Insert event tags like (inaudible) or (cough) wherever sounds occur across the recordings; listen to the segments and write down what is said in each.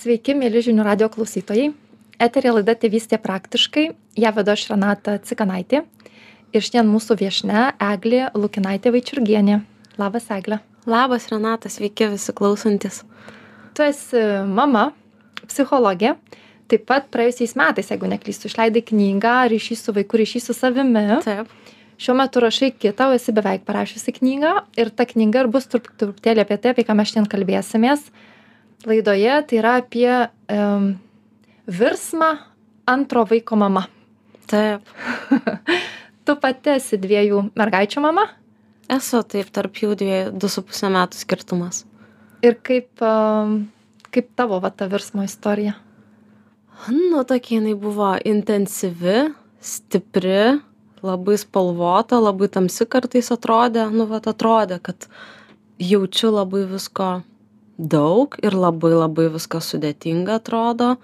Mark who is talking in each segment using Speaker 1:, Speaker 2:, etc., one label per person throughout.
Speaker 1: Sveiki, mėly žinių radio klausytojai. Eterė laida Tėvystė praktiškai. Ja vedu aš Renata Cikanaitė. Ir šiandien mūsų viešne Eglė Lukinaitė Vaičiurgienė. Labas, Eglė.
Speaker 2: Labas, Renata, sveiki visi klausantis.
Speaker 1: Tu esi mama, psichologė. Taip pat praėjusiais metais, jeigu neklystu, išleidai knygą Ryšys su vaiku, ryšys su savimi.
Speaker 2: Taip.
Speaker 1: Šiuo metu rašai kitą, o esi beveik parašiusi knygą. Ir ta knyga ir bus trup, truputėlį apie tai, apie ką mes šiandien kalbėsimės laidoje. Tai yra apie um, virsmą antro vaiko mama.
Speaker 2: Taip. (laughs)
Speaker 1: tu pati esi dviejų mergaičių mama.
Speaker 2: Esu taip, tarp jų dviejų, du su pusę metų skirtumas.
Speaker 1: Ir kaip, um, kaip tavo va ta virsmo istorija?
Speaker 2: Nu, tokia jinai buvo intensyvi, stipri, labai spalvota, labai tamsi kartais atrodė, nu, va, atrodė, kad jaučiu labai visko daug ir labai labai viskas sudėtinga atrodo.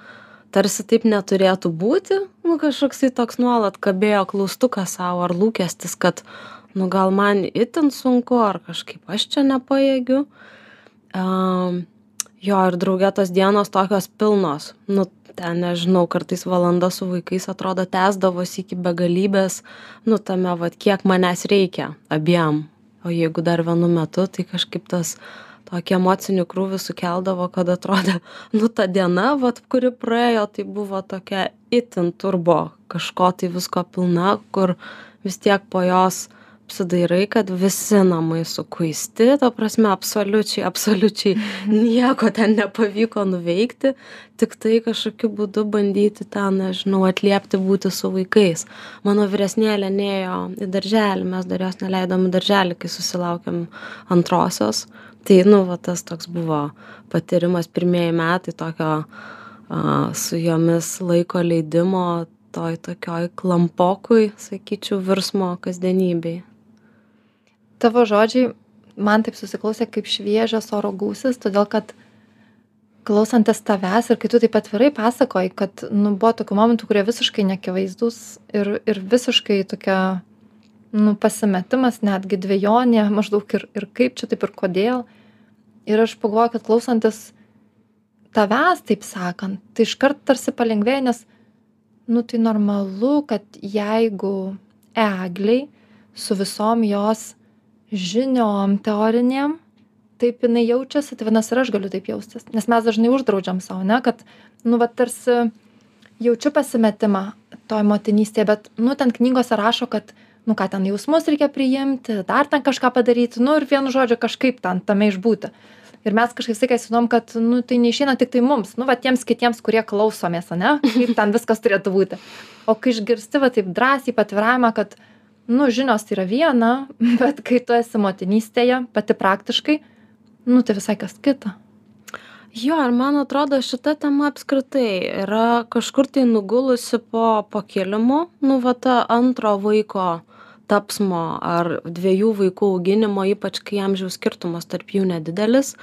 Speaker 2: Tarsi taip neturėtų būti, nu kažkoksai toks nuolat kabėjo klaustukas savo ar lūkestis, kad, nu gal man itin sunku, ar kažkaip aš čia nepajėgiu. Um, jo, ir draugė tos dienos tokios pilnos, nu ten nežinau, kartais valanda su vaikais atrodo tęsdavosi iki begalybės, nu tame, vad, kiek manęs reikia abiem. O jeigu dar vienu metu, tai kažkaip tas tokį emocinį krūvį sukeldavo, kad atrodė, (laughs) nu ta diena, vat, kuri praėjo, tai buvo tokia itin turbo, kažko tai visko pilna, kur vis tiek po jos apsidairai, kad visi namai sukuisti, ta prasme, absoliučiai, absoliučiai nieko ten nepavyko nuveikti, tik tai kažkokiu būdu bandyti ten, nežinau, atliepti būti su vaikais. Mano vyresnėlė nėjo į darželį, mes dar jos neleidom į darželį, kai susilaukėm antrosios tai nu va tas toks buvo patyrimas pirmieji metai tokio a, su jomis laiko leidimo toj tokioj klampokui, sakyčiau, virsmo kasdienybei.
Speaker 1: Tavo žodžiai man taip susiklausė kaip šviežias oro gūsis, todėl kad klausantis tavęs ir kai tu taip atvirai pasakoji, kad nu, buvo tokių momentų, kurie visiškai nekivaizdus ir, ir visiškai tokia nu, pasimetimas, netgi dviejonė, maždaug ir, ir kaip čia taip ir kodėl. Ir aš pagalvojau kad klausantis tavęs taip sakant tai iškart tarsi palengvėja nes nu tai normalu kad jeigu eglei su visom jos žiniom teorinėm taip jinai jaučiasi tai vadinasi ir aš galiu taip jaustis. Nes mes dažnai uždraudžiam sau ane kad nu va tarsi jaučiu pasimetimą toj motinystėje bet nu ten knygose rašo kad nu ką ten jausmus reikia priimti dar ten kažką padaryti nu ir vienu žodžiu kažkaip ten tame išbūti. Ir mes kažkaip visą laiką įsivaizduojam kad nu tai neišeina tiktai mums nu va tiems kitiems kurie klausomės ane kaip ten viskas turėtų būti. O kai išgirsti va taip drąsiai paatviravimą kad nu žinios tai yra viena (laughs) bet kai tu esi motinystėje pati praktiškai nu tai visai kas kita.
Speaker 2: Jo, ir man atrodo, šita tema apskritai yra kažkur tai nugulusi po, po kilimu, nu, va ta antro vaiko tapsmo ar dviejų vaikų auginimo ypač kai amžiaus skirtumas tarp jų nedidelis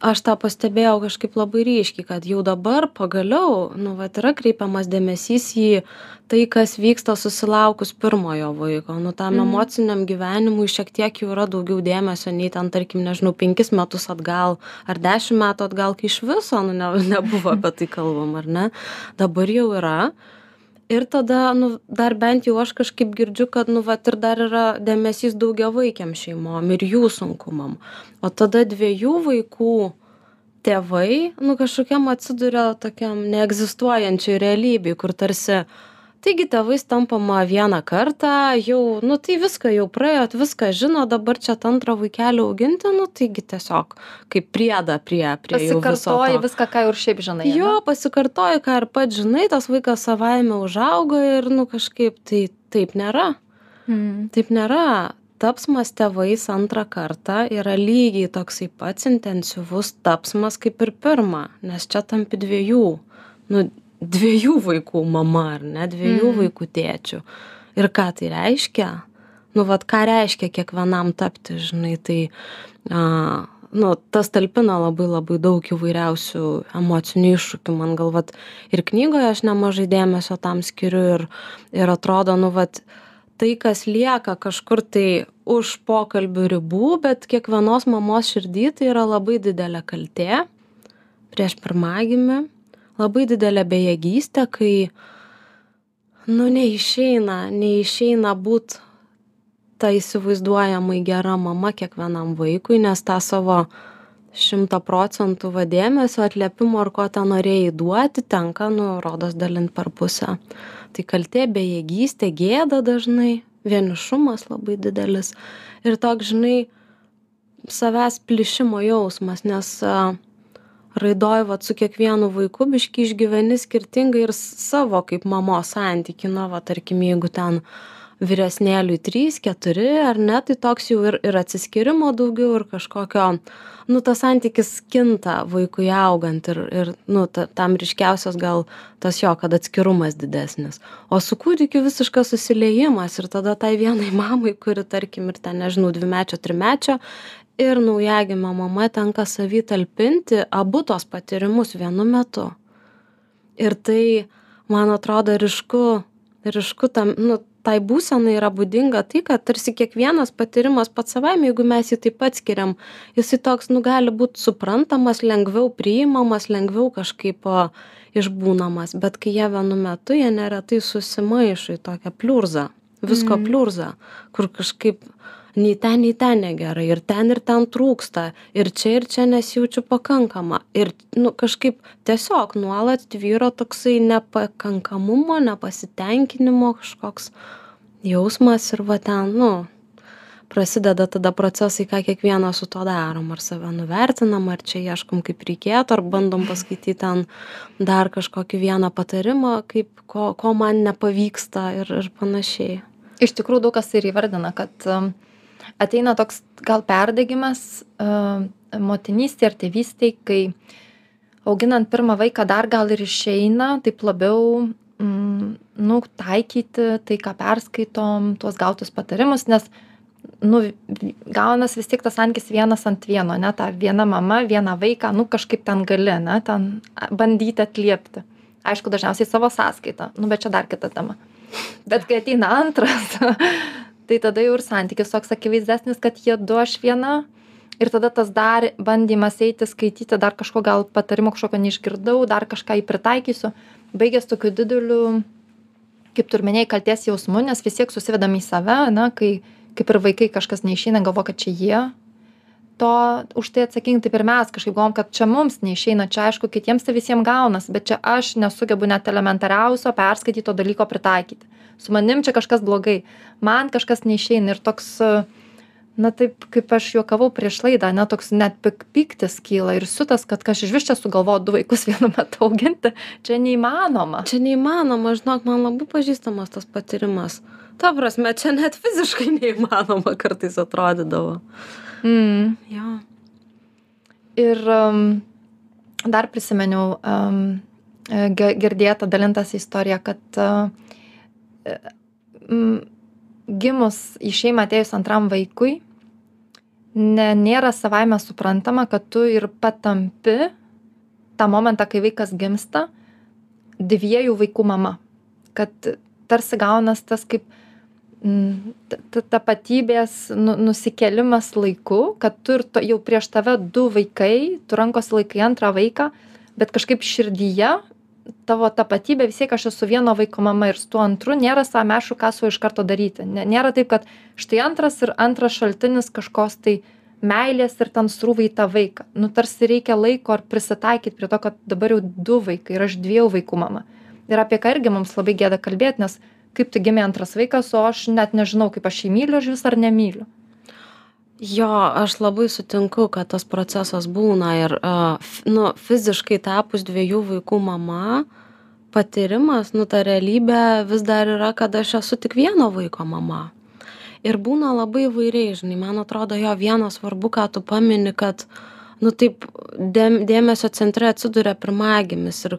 Speaker 2: aš tą pastebėjau kažkaip labai ryškiai kad jau dabar pagaliau nu vat yra kreipiamas dėmesys į tai kas vyksta susilaukus pirmojo vaiko. Nu tam
Speaker 1: Mhm.
Speaker 2: emociniam gyvenimui šiek tiek jau yra daugiau dėmesio nei ten tarkim nežinau penkis metus atgal ar dešim metų atgal kai iš viso nu ne (laughs) nebuvo apie tai kalbama ar ne? Dabar jau yra ir tada nu dar bent jau aš kažkaip girdžiu kad nu vat ir dar yra dėmesys daugiavaikėm šeimom ir jų sunkumam. O tada dviejų vaikų tėvai nu kažkokiam atsiduria tokiam neegzistuojančioj realybėj kur tarsi taigi tėvais tampama vieną kartą jau nu tai viską jau praėjot viską žinot dabar čia tą antrą vaikelį auginti nu taigi tiesiog kaip priedą prie prie jau viso to.
Speaker 1: Viską ką jau ir šiaip žinai
Speaker 2: jo pasikartoji ką ir pats žinai tas vaikas savaime užauga ir nu kažkaip tai taip nėra.
Speaker 1: Mm.
Speaker 2: taip nėra. Tapsmas tėvais antrą kartą yra lygiai toksai pats intensyvus tapsmas kaip ir pirmą nes čia tampi dviejų. Nu dviejų vaikų mama ar ne dviejų
Speaker 1: Mm.
Speaker 2: vaikų tėčiu ir ką tai reiškia? Nu vat ką reiškia kiekvienam tapti žinai tai a nu tas talpina labai labai daug įvairiausių emocinių iššūkių. Man gal vat ir knygoje aš nemažai dėmesio tam skiriu ir ir atrodo nu vat tai kas lieka kažkur tai už pokalbių ribų bet kiekvienos mamos širdy tai yra labai didelė kaltė prieš pirmagimį, labai didelė bejėgystė, kai, nu, neišeina, neišeina būti ta įsivaizduojamai gera mama kiekvienam vaikui, nes tą savo šimtą procentų va dėmesio, atliepimo ar ko ten norėjai duoti, tenka, nu, rodos dalint per pusę. Tai kaltė, bejėgystė, gėda dažnai, vienišumas labai didelis ir toks, žinai, savęs plišimo jausmas, nes uh, raidoj vat su kiekvienu vaiku biškį išgyveni skirtingai ir savo kaip mamos santykį, na, va, tarkim, jeigu ten vyresnėliui trys, keturi, ar ne, tai toks jau ir, ir atsiskirimo daugiau ir kažkokio, nu, tas santykis kinta vaikui augant ir, ir nu, ta, tam ryškiausias gal tas jo, kad atskirumas didesnis. O su kūdikiu visiškas susiliejimas ir tada tai vienai mamai, kuri, tarkim, ir ten, nežinau, dvimečio, trimečio, ir naujagimio mama tenka savy talpinti abu tos patyrimus vienu metu. Ir tai, man atrodo, ryšku, ryšku tam, nu, tai būsenai yra būdinga tai, kad tarsi kiekvienas patyrimas pats savaime, jeigu mes jį taip atskiriam, jisai toks, nu, gali būti suprantamas, lengviau priimamas, lengviau kažkaip išbūnamas, bet kai jie vienu metu, jie neretai susimaišo į tokią pliurzą, visko mm. pliurzą, kur kažkaip nei ten nei ten negerai ir ten ir ten trūksta ir čia ir čia nesijaučiu pakankama. Ir nu kažkaip tiesiog nuolat tvyro toksai nepakankamumo nepasitenkinimo kažkoks jausmas ir va ten nu prasideda tada procesai ką kiekvienas su tuo darom ar save nuvertinam ar čia ieškom kaip reikėtų ar bandom paskaityt ten dar kažkokį vieną patarimą kaip ko ko man nepavyksta ir ir panašiai.
Speaker 1: Iš tikrųjų daug kas ir įvardina kad um, ateina toks gal perdegimas uh, motinystėje ar tėvystėje, kai auginant pirmą vaiką dar gal ir išeina taip labiau mm, nu, taikyti tai, ką perskaitom, tuos gautus patarimus, nes nu, gaunas vis tiek tas sankis vienas ant vieno, ne, ta viena mama, viena vaiką, nu kažkaip ten gali, ne, ten bandyti atliepti. Aišku, dažniausiai savo sąskaitą, nu bet čia dar kita tema. Bet kai ateina antras, tai tada jau ir santykis toks akivaizdesnis, kad jie du aš viena. Ir tada tas dar bandymas eiti, skaityti, dar kažko gal patarimo kažkokio neišgirdau, dar kažką jį pritaikysiu, baigęs tokiu dideliu, kaip turmeniai, kalties jausmu, nes vis tiek susivedam į save, na, kai kaip ir vaikai kažkas neišeina, galvo, kad čia jie to už tai atsakingi, taip ir mes kažkaip galvom, kad čia mums neišeina, čia aišku, kitiems tai visiems gaunas, bet čia aš nesugebu net elementariausio perskaityto dalyko pritaikyti su manim čia kažkas blogai. Man kažkas neišeina ir toks na taip kaip aš juokavau prieš laidą ane toks net pyk pyktis kyla ir siutas kad kas išvis čia sugalvojo du vaikus vienu metu auginti. Čia neįmanoma.
Speaker 2: Čia neįmanoma žinok man labai pažįstamas tas patyrimas. Ta prasme čia net fiziškai neįmanoma kartais atrodydavo.
Speaker 1: Mm.
Speaker 2: jo.
Speaker 1: Ir um, dar prisiminiau um, girdėtą dalintąsi istoriją kad uh, gimus į šeimą atėjus antram vaikui, ne, nėra savaime suprantama, kad tu ir patampi tą momentą, kai vaikas gimsta, dviejų vaikų mama. Kad tarsi gaunas tas kaip tapatybės nu, nusikelimas laiku, kad tu ir to, jau prieš tave du vaikai, tu rankos laikai antrą vaiką, bet kažkaip širdyje tavo tapatybė vis tiek aš esu vieno vaiko mama ir su tuo antru nėra aišku ką su iš karto daryti. Nėra taip kad štai antras ir antras šaltinis kažkokios tai meilės ir ten srūva į tą vaiką. Nu tarsi reikia laiko ir prisitaikyt prie to kad dabar jau du vaikai ir aš dviejų vaikų mama. Ir apie ką irgi mums labai gėda kalbėt nes kaip tik gimė antras vaikas o aš net nežinau kaip aš jį myliu išvis ar nemyliu
Speaker 2: jo aš labai sutinku kad tas procesas būna ir nu fiziškai tapus dviejų vaikų mama patyrimas nu ta realybė vis dar yra kad aš esu tik vieno vaiko mama. Ir būna labai įvairiai žinai man atrodo jo vienas svarbu ką tu pamini kad nu taip dėm dėmesio centre atsiduria pirmagimis ir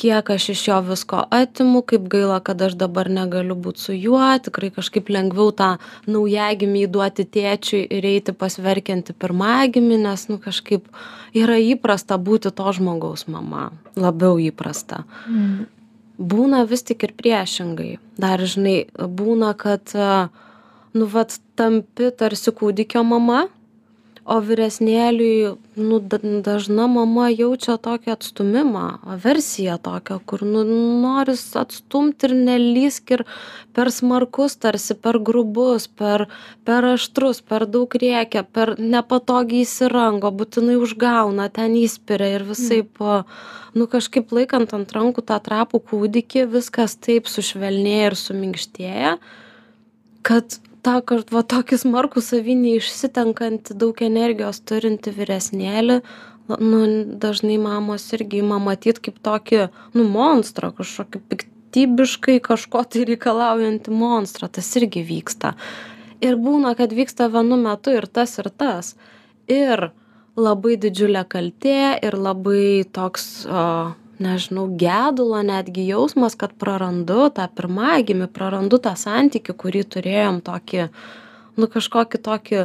Speaker 2: kiek aš iš jo visko atimu kaip gaila kad aš dabar negaliu būt su juo tikrai kažkaip lengviau tą naujagimį įduoti tėčiui ir eiti pas verkiantį pirmagimį nes nu kažkaip yra įprasta būti to žmogaus mama labiau įprasta
Speaker 1: mm.
Speaker 2: būna vis tik ir priešingai dar žinai būna kad nu vat tampi tarsi kūdikio mama o vyresnėliui nu da dažna mama jaučia tokį atstūmimą aversiją tokią kur nu noris atstumt ir nelįsk ir per smarkus tarsi per grubus per per aštrus per daug rėkia per nepatogiai įsirango būtinai užgauna ten įspiria ir visaip nu kažkaip laikant ant rankų tą trapų kūdikį viskas taip sušvelnėja ir suminkštėja kad tą kad va tokį smarkų savy neišsitenkantį daug energijos turintį vyresnėlį nu dažnai mamos irgi ima matyt kaip tokį nu monstrą kažkokį piktybiškai kažko tai reikalaujantį monstrą. Tas irgi vyksta. Ir būna kad vyksta vienu metu ir tas ir tas. Ir labai didžiulė kaltė ir labai toks a nežinau gedulo netgi jausmas kad prarandu tą pirmagimį prarandu tą santykį kurį turėjom tokį nu kažkokį tokį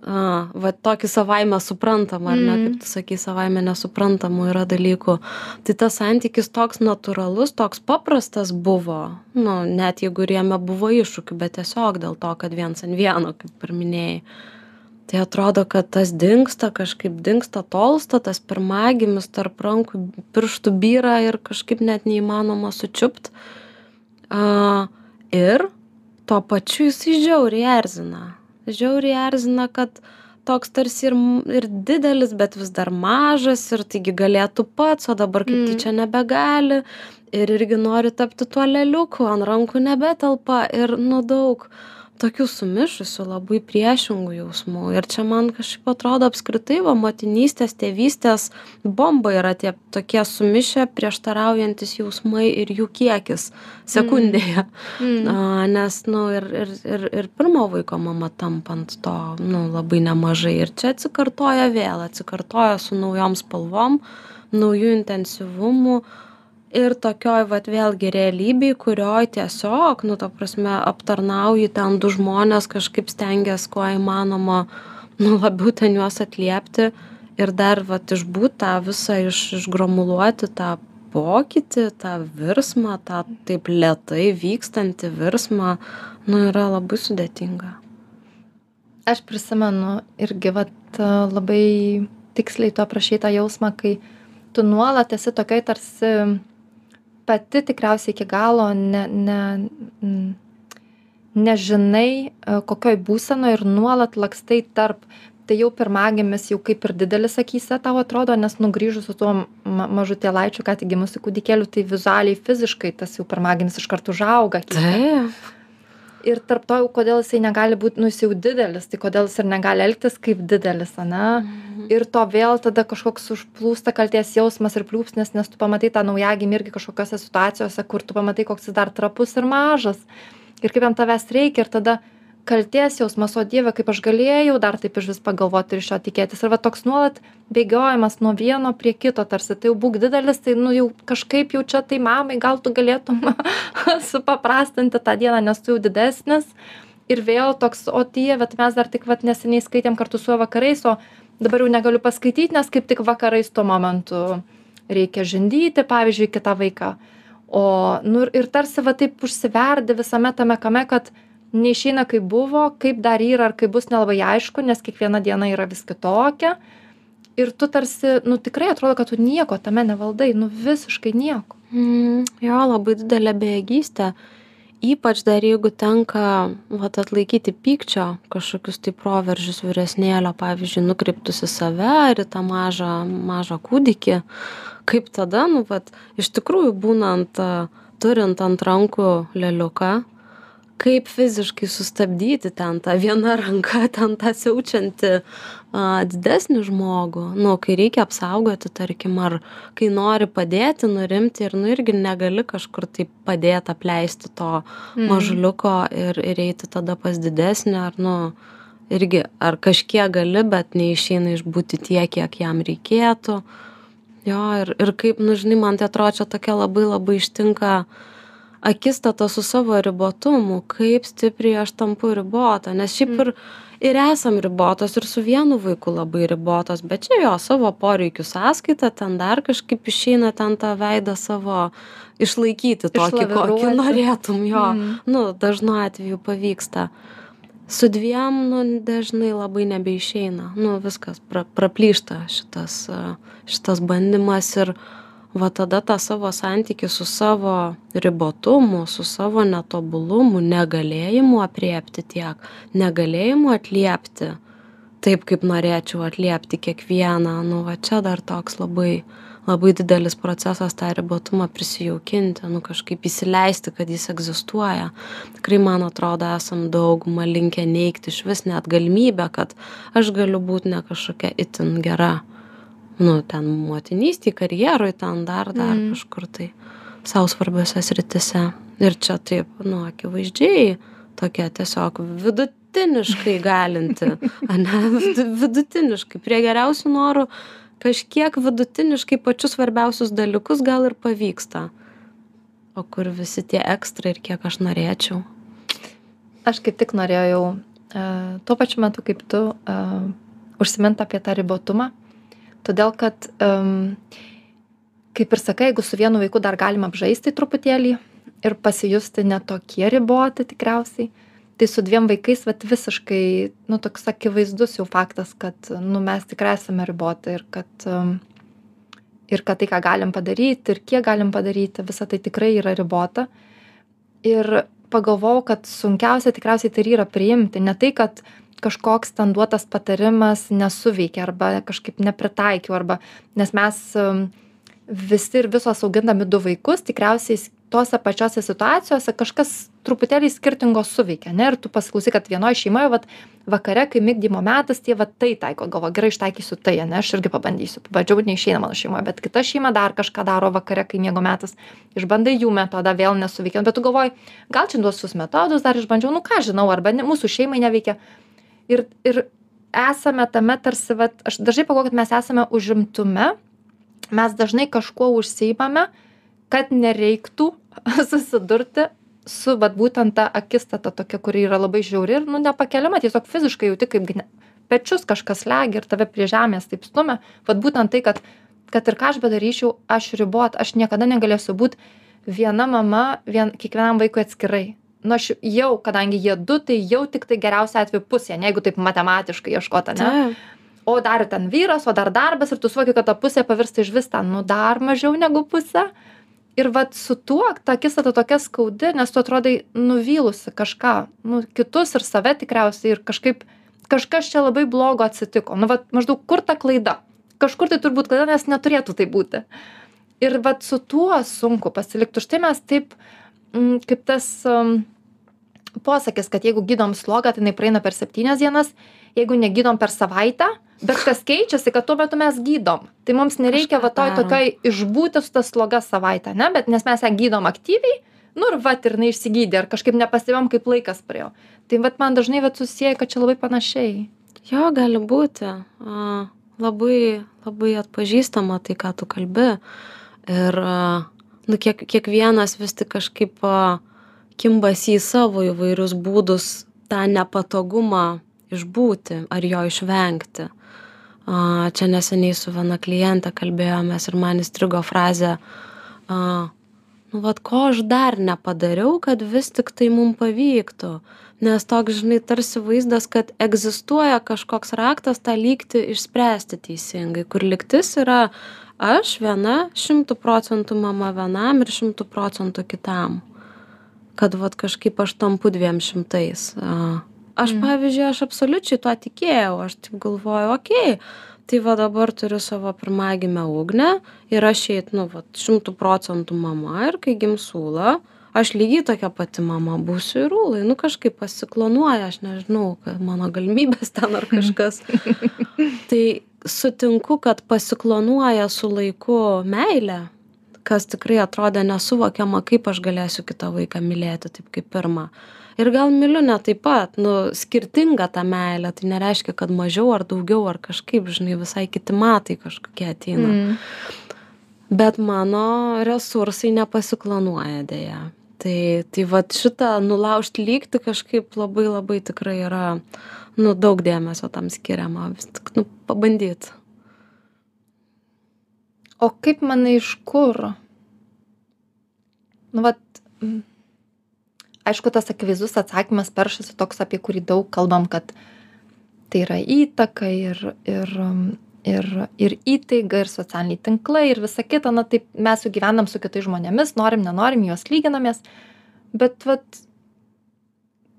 Speaker 2: a va tokį savaime suprantamą ar ne kaip tu sakei savaime nesuprantamų yra dalykų. Tai tas santykis toks natūralus toks paprastas buvo nu net jeigu ir jame buvo iššūkių bet tiesiog dėl to kad viens ant vieno kaip ir minėjai tai atrodo kad tas dingsta kažkaip dingsta tolsta tas pirmagimis tarp rankų pirštų byra ir kažkaip net neįmanoma sučiupt. A ir tuo pačiu jisai žiauriai erzina. Žiauriai erzina kad toks tarsi ir ir didelis bet vis dar mažas ir taigi galėtų pats o dabar kaip tyčia nebegali ir irgi nori tapti tuo lėliuku ant rankų nebetelpa ir nu daug tokių sumišusių labai priešingų jausmų. Ir čia man kažkaip atrodo apskritai va motinystės tėvystės bomba yra tie tokie sumišę prieštaraujantys jausmai ir jų kiekis sekundėje. A nes nu ir ir ir ir pirmo vaiko mama tampant to nu labai nemažai. Ir čia atsikartoja vėl atsikartoja su naujom spalvom nauju intensyvumu ir tokioj vat vėlgi realybėj kurioj tiesiog nu ta prasme aptarnauji ten du žmones kažkaip stengies kuo įmanoma nu labiau ten juos atliepti ir dar vat išbūt tą visą iš išgromuluoti tą pokytį tą virsmą tą taip lėtai vykstantį virsmą nu yra labai sudėtinga.
Speaker 1: Aš prisimenu irgi vat labai tiksliai tu aprašei tą jausmą kai tu nuolat esi tokioj tarsi pati tikriausiai iki galo ne ne nežinai e, kokioj būsenoj ir nuolat lakstai tarp tai jau pirmagimis jau kaip ir didelis akyse tau atrodo nes nu grįžus su tuo ma mažutėlaičiu ką tik gimusiu kūdikėliu tai vizualiai fiziškai tas jau pirmagimis iškart užauga
Speaker 2: taip
Speaker 1: ir tarp to jau kodėl jisai negali būt nu jis jau didelis tai kodėl jis ir negali elgtis kaip didelis ane
Speaker 2: mhm.
Speaker 1: ir to vėl tada kažkoks užplūsta kaltės jausmas ir pliūpsnis nes tu pamatai tą naujagimį irgi kažkokiose situacijose kur tu pamatai koks jis dar trapus ir mažas ir kaip jam tavęs reikia ir tada kaltės jausmas o dieve kaip aš galėjau dar taip išvis pagalvot ir iš jo tikėtis. Ir va toks nuolat bėgiojimas nuo vieno prie kito tarsi. Tai jau būk didelis tai nu jau kažkaip jau čia tai mamai gal tu galėtum (laughs) supaprastinti tą dieną nes tu jau didesnis. Ir vėl toks o dieve tai mes dar tik vat neseniai skaitėm kartu su juo vakarais o dabar jau negaliu paskaityt nes kaip tik vakarais tuo momentu reikia žindyti pavyzdžiui kitą vaiką. O nu ir tarsi va taip užsiverdi visame tame kame kad neišeina kaip buvo kaip dar yra ar kaip bus nelabai aišku nes kiekviena diena yra vis kitokia. Ir tu tarsi nu tikrai atrodo kad tu nieko tame nevaldai nu visiškai nieko.
Speaker 2: Mm, jo labai didelė bejėgystė. Ypač dar jeigu tenka vat atlaikyti pykčio kažkokius tai proveržius vyresnėlio pavyzdžiui nukreiptus į save ar į tą mažą mažą kūdikį kaip tada nu vat iš tikrųjų būnant turint ant rankų lėliuką kaip fiziškai sustabdyti ten tą viena ranka (laughs) ten tą siaučiantį a didesnį žmogų. Nu kai reikia apsaugoti tarkim ar kai nori padėti nurimti ir nu irgi negali kažkur tai padėt apleisti to mažuliuko ir ir eiti tada pas didesnį ar nu irgi ar kažkiek gali bet neišeina išbūti tiek kiek jam reikėtų. Jo ir ir kaip nu žinai man tai atrodo čia tokia labai labai ištinka akistata su savo ribotumu kaip stipriai aš tampu ribota. Nes šiaip ir ir esam ribotos ir su vienu vaiku labai ribotos bet čia jo savo poreikių sąskaita ten dar kažkaip išeina ten tą veidą savo išlaikyti tokį kokį norėtum jo. Nu dažnu atveju pavyksta. Su dviem nu dažnai labai nebeišeina. Nu viskas pra praplyšta šitas šitas bandymas ir va tada tą savo santykį su savo ribotumu su savo netobulumu negalėjimu aprėpti tiek negalėjimu atliepti taip kaip norėčiau atliepti kiekvieną. Nu va čia dar toks labai labai didelis procesas tą ribotumą prisijaukinti nu kažkaip įsileisti kad jis egzistuoja. Tikrai man atrodo esam dauguma linkę neigti išvis net galimybę kad aš galiu būt ne kažkokia itin gera nu ten motinystėj karjeroj ten dar dar
Speaker 1: Mm.
Speaker 2: kažkur tai sau svarbiose srityse ir čia taip nu akivaizdžiai tokia tiesiog vidutiniškai galinti (laughs) ane vidu vidutiniškai prie geriausių norų kažkiek vidutiniškai pačius svarbiausius dalykus gal ir pavyksta. O kur visi tie ekstra ir kiek aš norėčiau.
Speaker 1: Aš kaip tik norėjau e, tuo pačiu metu kaip tu e, užsimint apie tą ribotumą, todėl kad, em, kaip ir sakai, jeigu su vienu vaiku dar galima apžaisti truputėlį ir pasijusti netokie riboti tikriausiai, tai su dviem vaikais vat, visiškai, nu, toks akivaizdus jau faktas, kad, nu, mes tikrai esame riboti ir kad, em, ir kad tai, ką galim padaryti ir kiek galim padaryti, visa tai tikrai yra ribota. Ir pagalvojau, kad sunkiausia tikriausiai tai yra priimti. Ne tai, kad kažkoks ten duotas patarimas nesuveikia arba kažkaip nepritaikiau, arba nes mes um, visi ir visos augindami du vaikus, tikriausiai tose pačiose situacijose kažkas truputėlį skirtingo suveikia, ne? Ir tu pasiklausai, kad vienoje šeimoje, vat, vakare, kai mygdymo metas, tie va tai taiko, galvo, gerai ištaikysiu tai, ne, aš irgi pabandysiu. Pabandžiau, neišeina mano šeimoje, bet kita šeima dar kažką daro vakare, kai miego metas. Išbandai jų metodą, vėl nesuveikia, bet tu galvoji, gal čia duos visus metodus dar išbandžiau, nu ką žinau, arba ne, mūsų šeimai neveikia. Ir, ir esame tame tarsi, vat, aš dažnai pagalvoju, kad mes esame užimtume, mes dažnai kažkuo užsiimame, kad nereiktų (laughs) susidurti su vat, būtent ta akistata tokia, kuri yra labai žiauri ir nu, nepakeliama, tiesiog fiziškai jauti, kaip pečius kažkas legia ir tave prie žemės taip stumia. Vat būtent tai, kad, kad ir ką aš bedaryčiau, aš ribot, aš niekada negalėsiu būti viena mama vien, kiekvienam vaikui atskirai. Nu, aš jau, kadangi jie du, tai jau tik tai geriausia atveju pusė, ne, jeigu taip matematiškai ieškota, ne?
Speaker 2: Taip.
Speaker 1: o dar ten vyras, o dar darbas ir tu suvoki, kad ta pusė pavirsta iš vis ten, nu dar mažiau negu pusė. Ir vat su tuo, ta akistata tokia skaudi, nes tu atrodai nuvylusi kažką, nu, kitus ir save tikriausiai ir kažkaip, kažkas čia labai blogo atsitiko. Nu, vat maždaug kur ta klaida? Kažkur tai turbūt klaida, nes neturėtų tai būti. Ir vat su tuo sunku pasilikti. Štai mes taip, mm, kaip tas um, posakis, kad jeigu gydom slogą, tai jinai praeina per septynias dienas, jeigu negydom per savaitę, bet kas keičiasi, kad tuo metu mes gydom. Tai mums nereikia
Speaker 2: Kažką
Speaker 1: va toj tokioj išbūti su ta sloga savaitę, ne, bet nes mes ją gydom aktyviai, nu ir va ir jinai išsigydė, ar kažkaip nepastebėjom, kaip laikas praėjo. Tai va man dažnai va susiję, kad čia labai panašiai.
Speaker 2: Jo, gali būti. A, labai, labai atpažįstama tai, ką tu kalbi. Ir, a, nu, kiek, kiekvienas vis tik kažkaip kimbasi į savo įvairius būdus tą nepatogumą išbūti ar jo išvengti. Čia neseniai su viena kliente kalbėjomės ir man įstrigo frazė, nu, vad, ko aš dar nepadariau, kad vis tik tai mums pavyktų. Nes toks, žinai, tarsi vaizdas, kad egzistuoja kažkoks raktas tą lygti išspręsti teisingai, kur lygtis yra aš viena šimtų procentų mama vienam ir šimtų procentų kitam. Kad vad kažkaip aš tampu dviem šimtais. Aš,
Speaker 1: Mhm.
Speaker 2: pavyzdžiui, aš absoliučiai tuo tikėjau, aš taip galvoju, okei, okay, tai va dabar turiu savo pirmagimę ugnę ir aš eit, nu, va, šimtų procentų mama ir kai gimsūla, aš lygiai tokia pati mama būsiu ir ūlai, nu kažkaip pasiklonuoja, aš nežinau, kad mano galimybės ten ar (laughs) kažkas. tai sutinku, kad pasiklonuoja su laiku meilę, kas tikrai atrodė nesuvokiama, kaip aš galėsiu kitą vaiką mylėti taip kaip pirmą. Ir gal myliu ne taip pat, nu, skirtinga ta meilė, tai nereiškia, kad mažiau ar daugiau ar kažkaip, žinai, visai kiti matai kažkokie ateina.
Speaker 1: Mm.
Speaker 2: Bet mano resursai nepasiklanuoja dėja. Tai, tai va šitą nulaužti lygti kažkaip labai labai tikrai yra, nu, daug dėmesio tam skiriama, vis tik, nu, pabandyti.
Speaker 1: O kaip manai iš kur? Nu, vat, aišku tas akivaizdus atsakymas peršasi toks apie kurį daug kalbam kad tai yra įtaka ir ir ir ir įtaiga ir socialiniai tinklai ir visa kita na taip mes juk gyvenam su kitais žmonėmis norim nenorim juos lyginamės bet vat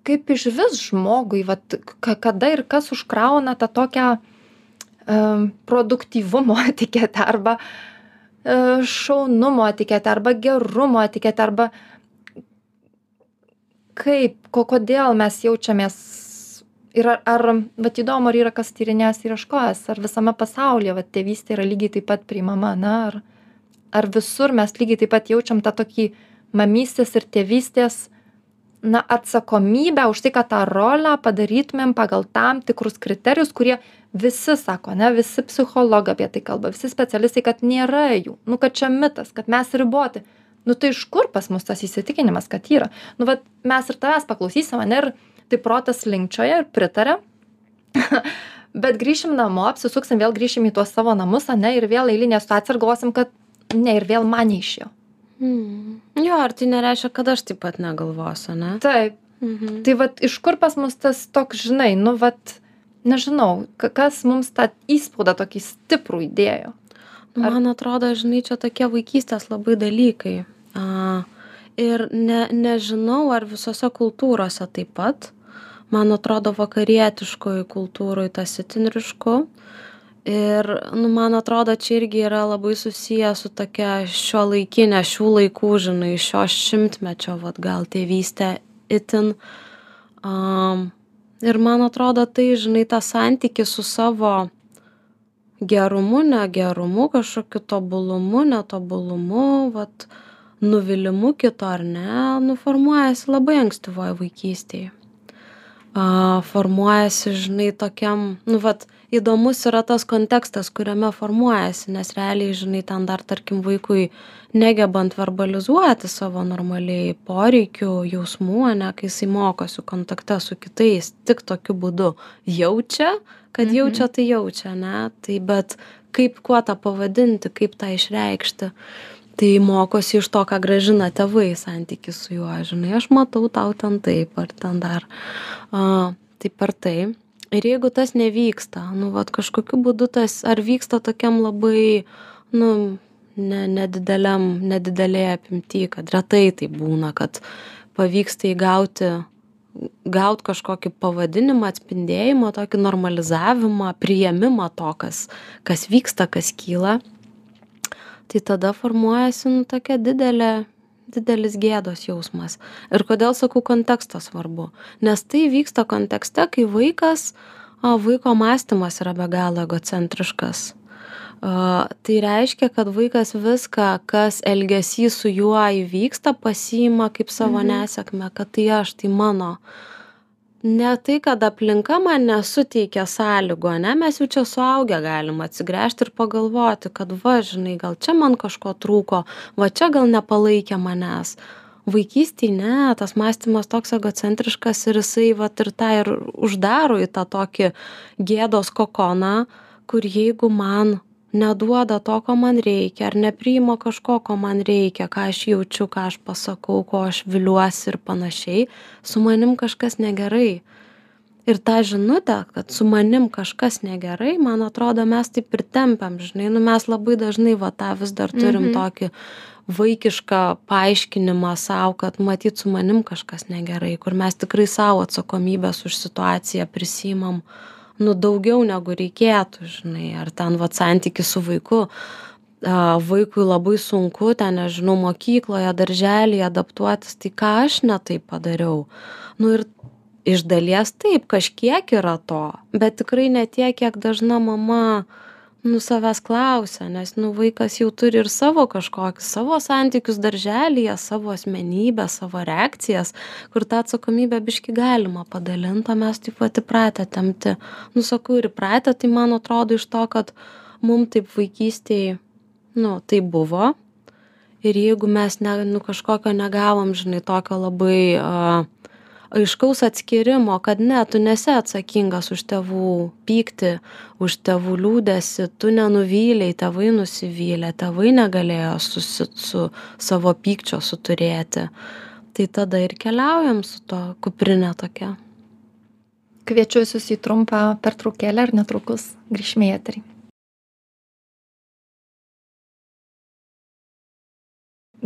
Speaker 1: kaip išvis žmogui vat ka kada ir kas užkrauna tą tokią um, produktyvumo (laughs) etiketę arba uh, šaunumo etiketę arba gerumo etiketę arba kaip ko kodėl mes jaučiamės ir ar ar vat įdomu ar yra kas tyrinėjęs ir ieškojęs ar visame pasaulyje vat tėvystė yra lygiai taip pat priimama ane ar ar visur mes lygiai taip pat jaučiam tą tokį mamystės ir tėvystės na atsakomybę už tai kad tą rolę padarytumėm pagal tam tikrus kriterijus kurie visi sako ane visi psichologai apie tai kalba visi specialistai kad nėra jų. Nu kad čia mitas kad mes riboti. Nu tai iš kur pas mus tas įsitikinimas kad yra? Nu vat mes ir tavęs paklausysim ane ir taip protas linkčioja ir pritaria. (laughs) Bet grįšim namo apsisuksim vėl grįšim į tuos savo namus ane ir vėl eilinė situacija ir galvosim kad ne ir vėl man neišėjo
Speaker 2: mm. jo ar tai nereiškia kad aš taip pat negalvosiu ane
Speaker 1: taip mhm. tai vat iš kur pas mus tas toks žinai nu vat nežinau kas mums tą įspaudą tokį stiprų įdėjo
Speaker 2: Nu, man atrodo, žinai, čia tokie vaikystės labai dalykai. A, ir ne, nežinau, ar visose kultūrose taip pat. Man atrodo, vakarietiškoji kultūroje tas itin ryšku. Ir, nu, man atrodo, čia irgi yra labai susiję su tokia šio laikinė, šių laikų, žinai, šio šimtmečio, vad gal tėvystė itin. Um, ir man atrodo, tai, žinai, tą santyki su savo gerumu negerumu kažkokiu tobulumu netobulumu vat nuvylimu kito ar ne nu formuojasi labai ankstyvoj vaikystėj a formuojasi žinai tokiam nu vat įdomus yra tas kontekstas kuriame formuojasi nes realiai žinai ten dar tarkim vaikui negebant verbalizuoti savo normaliai poreikių jausmų ane kai jisai mokosi kontakte su kitais tik tokiu būdu jaučia kad
Speaker 1: Mhm.
Speaker 2: jaučia tai jaučia ane tai bet kaip kuo tą pavadinti kaip tą išreikšti tai mokosi iš to ką grąžina tėvai santykį su juo žinai aš matau tau ten taip ar ten dar a tai per tai ir jeigu tas nevyksta nu vat kažkokiu būdu tas ar vyksta tokiam labai nu ne nedideliam nedidelėj apimty kad retai taip būna kad pavyksta įgauti gaut kažkokį pavadinimą atspindėjimą tokį normalizavimą priėmimą to kas kas vyksta kas kyla tai tada formuojasi nu tokia didelė didelis gėdos jausmas. Ir kodėl sakau kontekstas svarbu? Nes tai vyksta kontekste kai vaikas vaiko mąstymas yra be galo egocentriškas. Tai reiškia kad vaikas viską kas elgesy su juo įvyksta pasiima kaip savo nesėkmę kad tai aš tai mano ne tai kad aplinka man nesuteikia sąlygų ane mes jau čia suaugę galim atsigręžti ir pagalvoti kad va žinai gal čia man kažko trūko va čia gal nepalaikė manęs. Vaikystėj ne tas mąstymas toks egocentriškas ir jisai vat ir tą ir uždaro į tą tokį gėdos kokoną kur jeigu man neduoda to ko man reikia ar nepriima kažko ko man reikia ką aš jaučiu ką aš pasakau ko aš viliuosi ir panašiai su manim kažkas negerai. Ir tą žinutę kad su manim kažkas negerai man atrodo mes taip ir tempiam žinai nu mes labai dažnai va tą vis dar turim tokį vaikišką paaiškinimą sau kad matyt su manim kažkas negerai kur mes tikrai sau atsakomybės už situaciją prisiimam nu daugiau negu reikėtų žinai ar ten vat santykis su vaiku. Vaikui labai sunku ten nežinau mokykloje darželyje adaptuotis tai ką aš ne taip padariau? Nu ir iš dalies taip kažkiek yra to bet tikrai ne tiek kiek dažna mama nu savęs klausia nes nu vaikas jau turi ir savo kažkokius savo santykius darželyje savo asmenybę savo reakcijas kur tą atsakomybę biškį galima padalint o mes taip vat įpratę tempti. Nu sakau ir įpratę tai man atrodo iš to kad mum taip vaikystėj nu taip buvo. Ir jeigu mes ne nu kažkokio negavom žinai tokio labai a aiškaus atskyrimo kad ne tu nesi atsakingas už tėvų pyktį už tėvų liūdesį tu nenuvylei tėvai nusivylė tėvai negalėjo susi su savo pykčio suturėti tai tada ir keliaujam su to kuprinė tokia.
Speaker 1: Kviečiu visus į trumpą pertraukėlę ir netrukus grįžime į eterį.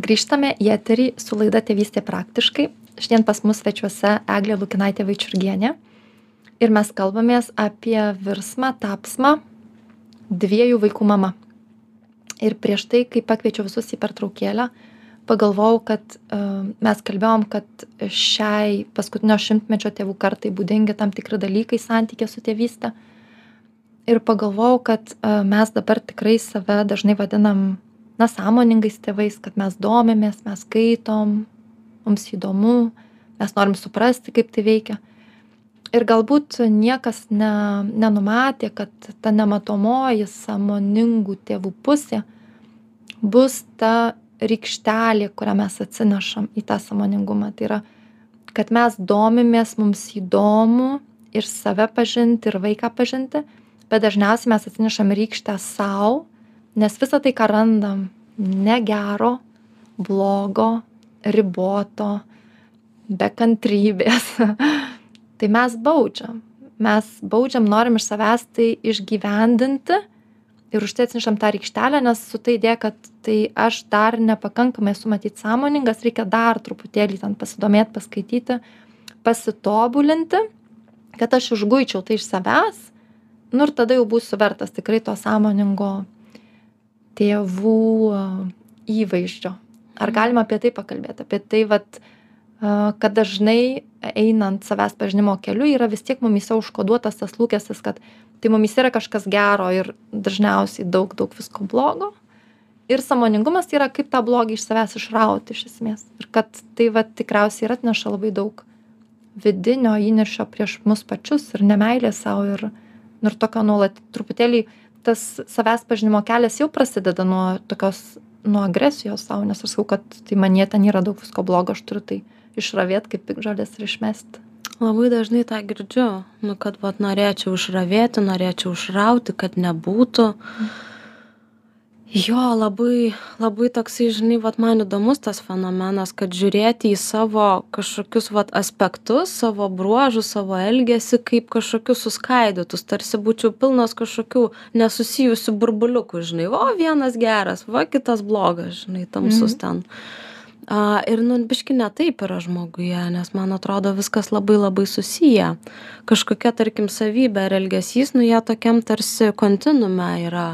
Speaker 1: Grįžtame į eterį su laida Tėvystė praktiškai. Šiandien pas mus svečiuose Eglė Lukinaitė Vaičiurgienė. Ir mes kalbamės apie virsmą, tapsmą dviejų vaikų mama. Ir prieš tai, kai pakviečiau visus į pertraukėlę, pagalvojau, kad uh, mes kalbėjom, kad šiai paskutinio šimtmečio tėvų kartai būdingi tam tikri dalykai santykė su tėvystė. Ir pagalvojau, kad uh, mes dabar tikrai save dažnai vadinam na sąmoningais tėvais kad mes domimės mes skaitom mums įdomu mes norim suprasti kaip tai veikia. Ir galbūt niekas ne nenumatė kad ta nematomoji sąmoningų tėvų pusė bus ta rykštelė kurią mes atsinešam į tą sąmoningumą. Tai yra kad mes domimės mums įdomu ir save pažinti ir vaiką pažinti bet dažniausiai mes atsinešam rykštę sau nes visa tai ką randam negero blogo riboto be kantrybės (laughs) tai mes baudžiam mes baudžiam norim iš savęs tai išgyvendinti ir už tai atsinešam tą rykštelę nes su ta idėja kad tai aš dar nepakankamai esu matyt sąmoningas reikia dar truputėlį ten pasidomėt paskaityti pasitobulinti kad aš išguičiau tai iš savęs nu ir tada jau būsiu vertas tikrai to sąmoningo tėvų įvaizdžio. Ar galima apie tai pakalbėti? Apie tai, vat, kad dažnai einant savęs pažinimo keliu yra vis tiek mumise užkoduotas tas lūkestis, kad tai mumise yra kažkas gero ir dažniausiai daug, daug visko blogo. Ir samoningumas tai yra kaip tą blogį iš savęs išrauti iš esmės. Ir kad tai va tikriausiai ir atneša labai daug vidinio įniršio prieš mus pačius ir nemailė savo ir, ir tokio nuolat truputėlį tas savęs pažinimo kelias jau prasideda nuo tokios nuo agresijos sau nes aš sakau kad tai manyje ten yra daug visko blogo aš turiu tai išravėt kaip piktžoles ir išmesti
Speaker 2: labai dažnai tą girdžiu nu kad vat norėčiau išravėti norėčiau išrauti kad nebūtų. Mm jo labai labai toksai žinai vat man įdomus tas fenomenas kad žiūrėti į savo kažkokius vat aspektus savo bruožus savo elgesį kaip kažkokius suskaidytus. Tarsi būčiau pilnas kažkokių nesusijusių burbuliukų žinai. O vienas geras va kitas blogas žinai tamsus ten. A ir nu biškį ne taip yra žmoguje nes man atrodo viskas labai labai susiję. Kažkokia tarkim savybė ar elgesys nu jie tokiam tarsi kontinuume yra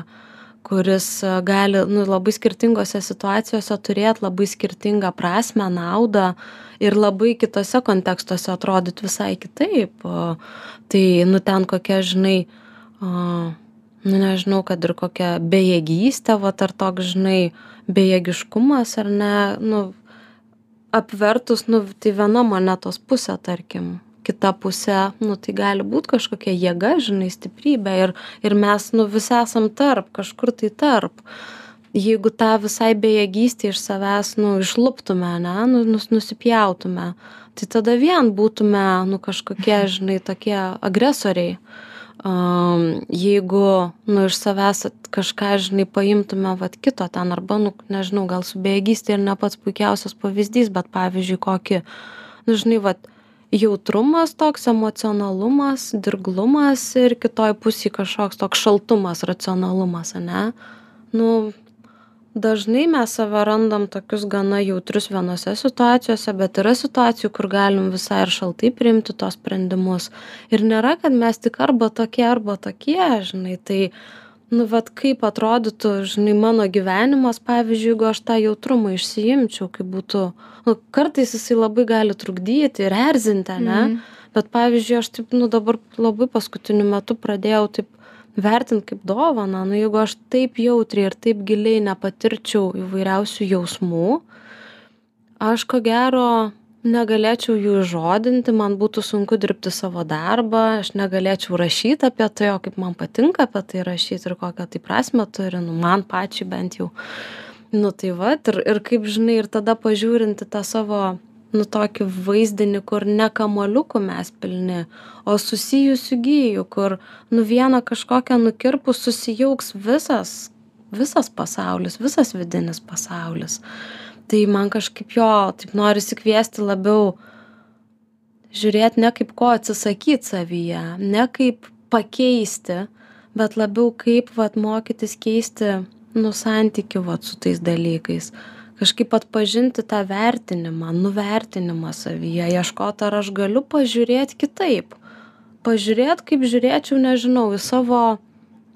Speaker 2: kuris e, gali nu labai skirtingose situacijose turėt labai skirtingą prasmę naudą ir labai kituose kontekstuose atrodyt visai kitaip. Tai nu ten kokia žinai nu nežinau kad ir kokia bejėgystė vat ar toks žinai bejėgiškumas ar ne nu apvertus nu tai viena monetos pusė tarkim kita pusė nu tai gali būt kažkokia jėga žinai stiprybė ir ir mes nu visi esam tarp kažkur tai tarp. Jeigu tą visai bejėgystę iš savęs nu išluptume ane nu nus nusipjautume tai tada vien būtume nu kažkokie žinai tokie agresoriai. Um, jeigu nu iš savęs kažką žinai paimtume vat kito ten arba nu nežinau gal su bejėgyste ir ne pats puikiausias pavyzdys bet pavyzdžiui kokį nu žinai vat jautrumas toks emocionalumas dirglumas ir kitoj pusėj kažkoks toks šaltumas racionalumas ane? Nu dažnai mes save randam tokius gana jautrius vienose situacijose bet yra situacijų kur galim visai ir šaltai priimti tuos sprendimus. Ir nėra kad mes tik arba tokie arba tokie žinai tai nu vat kaip atrodytų žinai mano gyvenimas pavyzdžiui jeigu aš tą jautrumą išsiimčiau kaip būtų nu kartais jisai labai gali trukdyti ir erzinti ane
Speaker 1: Mhm.
Speaker 2: bet pavyzdžiui aš taip nu dabar labai paskutiniu metu pradėjau taip vertint kaip dovaną nu jeigu aš taip jautriai ir taip giliai nepatirčiau įvairiausių jausmų aš ko gero negalėčiau jų įžodinti man būtų sunku dirbti savo darbą aš negalėčiau rašyt apie tai o kaip man patinka apie tai rašyt ir kokią tai prasmę turi nu man pačiai bent jau. Nu tai vat ir ir kaip žinai ir tada pažiūrint į tą savo nu tokį vaizdinį kur ne kamuoliukų mes pilni o susijusių gijų kur nu vieną kažkokią nukirpus susijauks visas visas pasaulis visas vidinis pasaulis tai man kažkaip jo taip norisi kviesti labiau žiūrėt ne kaip ko atsisakyt savyje ne kaip pakeisti bet labiau kaip vat mokytis keisti nu santykį vat su tais dalykais. Kažkaip atpažinti tą vertinimą nuvertinimą savyje ieškot ar aš galiu pažiūrėt kitaip. Pažiūrėt kaip žiūrėčiau nežinau į savo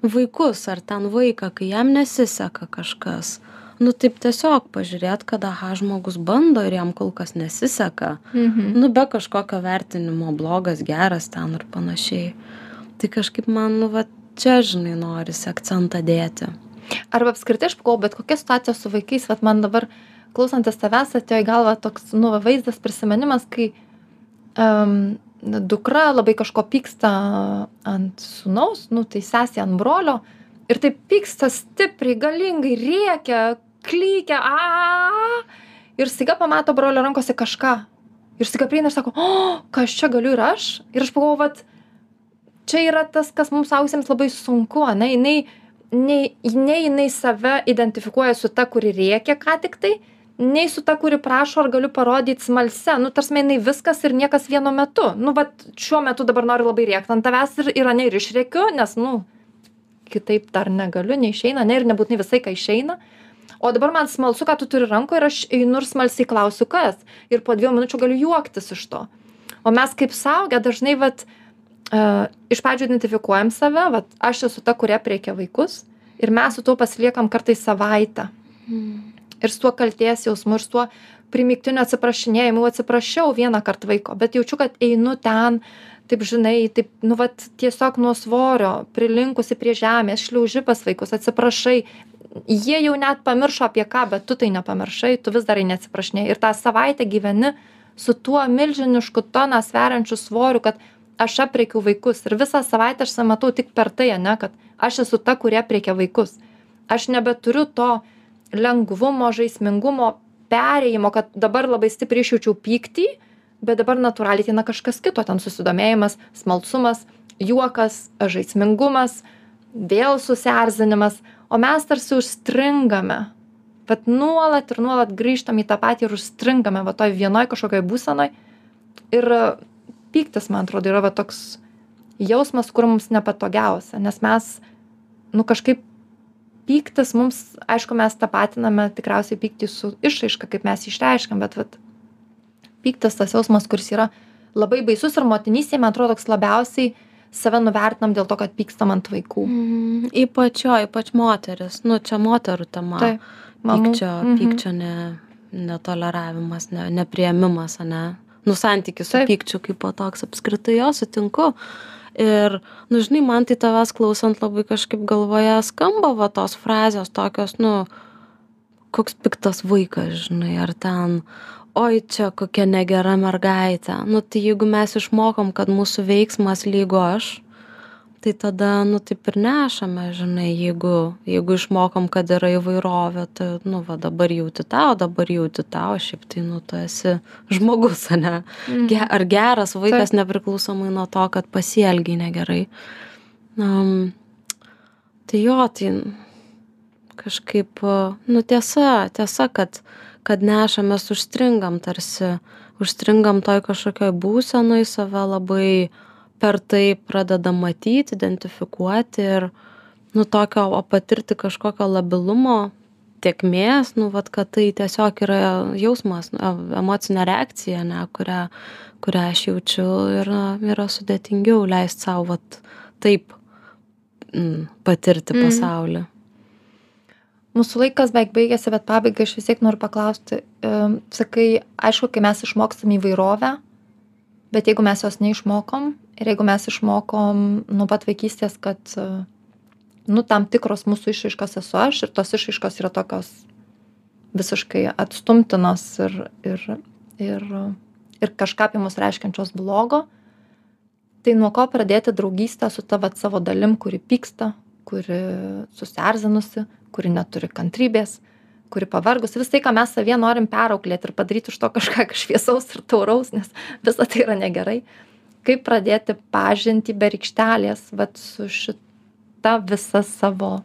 Speaker 2: vaikus ar ten vaiką kai jam nesiseka kažkas nu taip tiesiog pažiūrėt kad aha žmogus bando ir jam kol kas nesiseka.
Speaker 1: Mhm.
Speaker 2: nu be kažkokio vertinimo blogas geras ten ir panašiai. Tai kažkaip man nu vat čia žinai norisi akcentą dėti.
Speaker 1: Arba apskritai aš pagalvoju, bet kokia situacija su vaikais, vat man dabar klausantis tavęs atėjo į galvą toks, nu, va, vaizdas, prisiminimas, kai um, dukra labai kažko pyksta ant sunaus, nu, tai sesė ant brolio ir taip pyksta stipriai, galingai, rėkia, klykia, a. Ir staiga pamato brolio rankose kažką. Ir staiga prieina ir sako, o, kas čia galiu ir aš? Ir aš pagalvoju, vat, čia yra tas, kas mums ausiems labai sunku, ne, jinai, nei, nei jinai save identifikuoja su ta, kuri rėkia ką tik tai, nei su ta, kuri prašo, ar galiu parodyti smalse. Nu, tarsi jinai viskas ir niekas vienu metu. Nu, bet šiuo metu dabar noriu labai rėkti ant tavęs ir yra ne ir išrėkiu, nes, nu, kitaip dar negaliu, neišeina, ne ir nebūtinai visai, ką išeina. O dabar man smalsu, ką tu turi rankoje ir aš einu ir smalsiai klausiu, kas. Ir po dviejų minučių galiu juoktis iš to. O mes kaip saugę dažnai, vat, uh, iš pradžių identifikuojam save, vat, aš esu ta, kuria priekia vaikus ir mes su tuo pasiliekam kartais savaitę. Ir su tuo kalties jausmu, ir su tuo primiktinio atsiprašinėjimu, atsiprašiau vieną kartą vaiko, bet jaučiu, kad einu ten, taip žinai, taip, nu, vat, tiesiog nuo svorio, prilinkusi prie žemės, šliauži pas vaikus, atsiprašai. Jie jau net pamiršo apie ką, bet tu tai nepamiršai, tu vis dar neatsiprašinėjai. Ir tą savaitę gyveni su tuo milžinišku toną sveriančiu svoriu, kad aš apriekiu vaikus. Ir visą savaitę aš matau tik per tai, ne, kad aš esu ta, kurie priekia vaikus. Aš nebeturiu to lengvumo, žaismingumo, perėjimo, kad dabar labai stipriai išjaučiau pyktį, bet dabar natūraliai ateina kažkas kito, ten susidomėjimas, smalsumas, juokas, žaismingumas, vėl susierzinimas, o mes tarsi užstringame. Bet nuolat ir nuolat grįžtam į tą patį ir užstringame va toj vienoj kažkokioj būsenoj. Ir pyktis, man atrodo, yra va toks jausmas, kur mums nepatogiausia, nes mes, nu kažkaip pyktis mums, aišku, mes tapatiname tikriausiai pyktį su išraiška, kaip mes išreiškiam, bet vat, pyktis tas jausmas, kuris yra labai baisus ir motinystėje, man atrodo, toks labiausiai save nuvertinam dėl to, kad pykstam ant vaikų.
Speaker 2: Mm, ypač jo, ypač moteris. Nu, čia moterų tema.
Speaker 1: Taip, mamų.
Speaker 2: Pykčio,
Speaker 1: Mhm.
Speaker 2: pykčio ne, netoleravimas, ne, neprieimimas, ne? Nu, santykis su pykčiu kaip po toks apskritai jo sutinku. Ir, nu, žinai, man tai tavęs klausant labai kažkaip galvoje skamba va tos frazės tokios, nu, koks piktas vaikas, žinai, ar ten, oi čia kokia negera mergaitė. Nu, tai jeigu mes išmokom, kad mūsų veiksmas lygo aš, tai tada, nu, taip ir nešame, žinai, jeigu, jeigu išmokom, kad yra įvairovė, tai, nu, va, dabar jauti tau, dabar jauti tau, šiaip tai, nu, tu esi žmogus, ne?
Speaker 1: Mhm.
Speaker 2: Ge ar geras vaikas nepriklausomai nuo to, kad pasielgiai negerai. Um, tai jo, tai kažkaip, nu tiesa, tiesa, kad, kad nešamės užstringam tarsi, užstringam toj kažkokioj būsenoj save labai per tai pradedam matyti, identifikuoti ir, nu tokio, o patirti kažkokio labilumo, tiekmės, nu, vat, kad tai tiesiog yra jausmas, emocinė reakcija, ne, kurią, kurią aš jaučiu, yra, yra sudėtingiau leisti savo vat, taip mm, patirti
Speaker 1: Mhm.
Speaker 2: pasaulį.
Speaker 1: Mūsų laikas beveik baigėsi, bet pabaigai aš vis tiek noriu paklausti. Sakai, aišku, kai mes išmokstam įvairovę, bet jeigu mes jos neišmokom ir jeigu mes išmokom nuo pat vaikystės, kad, uh, nu, tam tikros mūsų išraiškos esu aš ir tos išraiškos yra tokios visiškai atstumtinos ir, ir, ir, ir kažką apie mus reiškiančios blogo, tai nuo ko pradėti draugystę su tavo savo dalim, kuri pyksta, kuri susierzinusi, kuri neturi kantrybės, kuri pavargus. Vis tai, ką mes savie norim perauklėti ir padaryti iš to kažką šviesaus ir tauraus, nes visa tai yra negerai. Kaip pradėti pažinti be rykštelės, bet su šita visa savo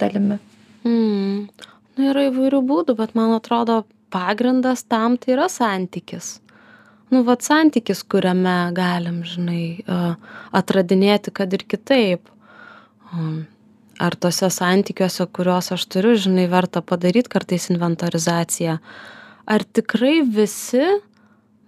Speaker 1: dalimi.
Speaker 2: Mm. nu yra įvairių būdų bet man atrodo pagrindas tam tai yra santykis nu vat santykis kuriame galim žinai atradinėti kad ir kitaip ar tuose santykiuose kuriuos aš turiu žinai verta padaryt kartais inventorizaciją? Ar tikrai visi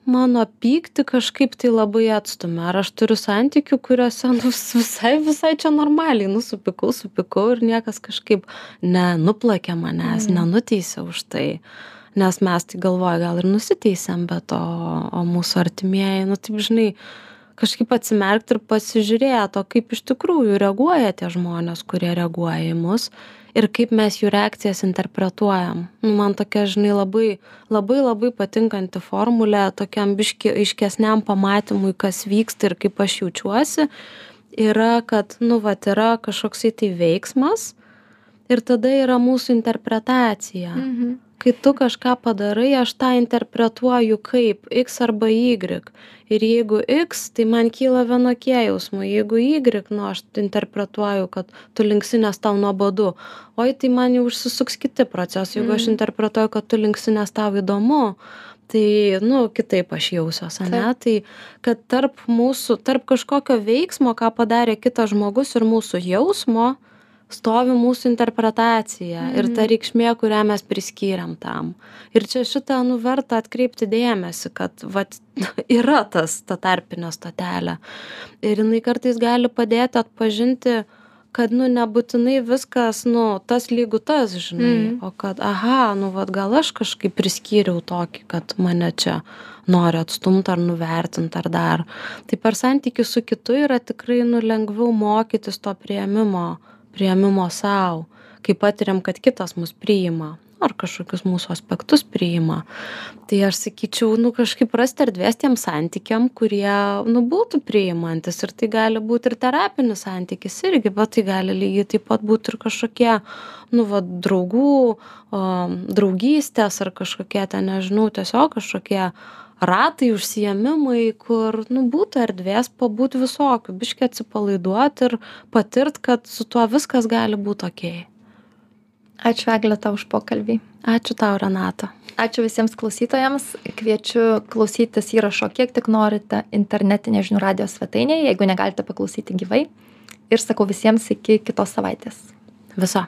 Speaker 2: mano pyktį kažkaip tai labai atstumia? Ar aš turiu santykių kuriuose nu visai visai čia normaliai nu supykau supykau ir niekas kažkaip nenuplakė manęs
Speaker 1: Mhm.
Speaker 2: nenuteisė už tai. Nes mes tai galvoju gal ir nusiteisėm bet o o mūsų artimieji nu taip žinai kažkaip atsimerkt ir pasižiūrėt o kaip iš tikrųjų reaguoja tie žmonės kurie reaguoja į mus ir kaip mes jų reakcijas interpretuojam. Nu man tokia žinai labai labai labai patinkanti formulė tokiam biškį aiškesniam pamatymui kas vyksta ir kaip aš jaučiuosi yra kad nu vat yra kažkoksai tai veiksmas ir tada yra mūsų interpretacija.
Speaker 1: Mhm.
Speaker 2: kai tu kažką padarai aš tą interpretuoju kaip x arba y ir jeigu x tai man kyla vienokie jausmai. Jeigu y nu aš interpretuoju kad tu linksi nes tau nuobodu. Oi tai man jau užsisuks kiti procesai. Jeigu aš
Speaker 1: Mhm.
Speaker 2: interpretuoju kad tu linksi nes tau įdomu tai nu kitaip aš jausiuos ane? Tai kad tarp mūsų tarp kažkokio veiksmo ką padarė kitas žmogus ir mūsų jausmo stovi mūsų interpretacija ir ta
Speaker 1: Mhm.
Speaker 2: reikšmė kurią mes priskyrėm tam. Ir čia šitą nu verta atkreipti dėmesį kad vat (laughs) yra tas ta tarpinė stotelė. Ir jinai kartais gali padėti atpažinti kad nu nebūtinai viskas nu tas lygu tas žinai.
Speaker 1: Mhm.
Speaker 2: o kad aha nu vat gal aš kažkaip priskyriau tokį kad mane čia nori atstumt ar nuvertint ar dar. Tai per santykį su kitu yra tikrai nu lengviau mokytis to priėmimo priėmimo sau kai patiriam kad kitas mus priima ar kažkokius mūsų aspektus priima. Tai aš sakyčiau nu kažkaip rasti erdvės tiem santykiam kurie nu būtų priimantys ir tai gali būt ir terapinis santykis irgi bet tai gali lygiai taip pat būt ir kažkokie nu vat draugų o draugystės ar kažkokie ten nežinau tiesiog kažkokie ratai užsiėmimai kur nu būtų erdvės pabūt visokių biškį atsipalaiduot ir patirt kad su tuo viskas gali būt okei
Speaker 1: Ačiū Eglė tau už pokalbį.
Speaker 2: ačiū tau renata
Speaker 1: Ačiū visiems klausytojams. Kviečiu klausytis įrašo kiek tik norite internetinė žinių radijos svetainėje, jeigu negalite paklausyti gyvai. Ir sakau visiems iki kitos savaitės.
Speaker 2: viso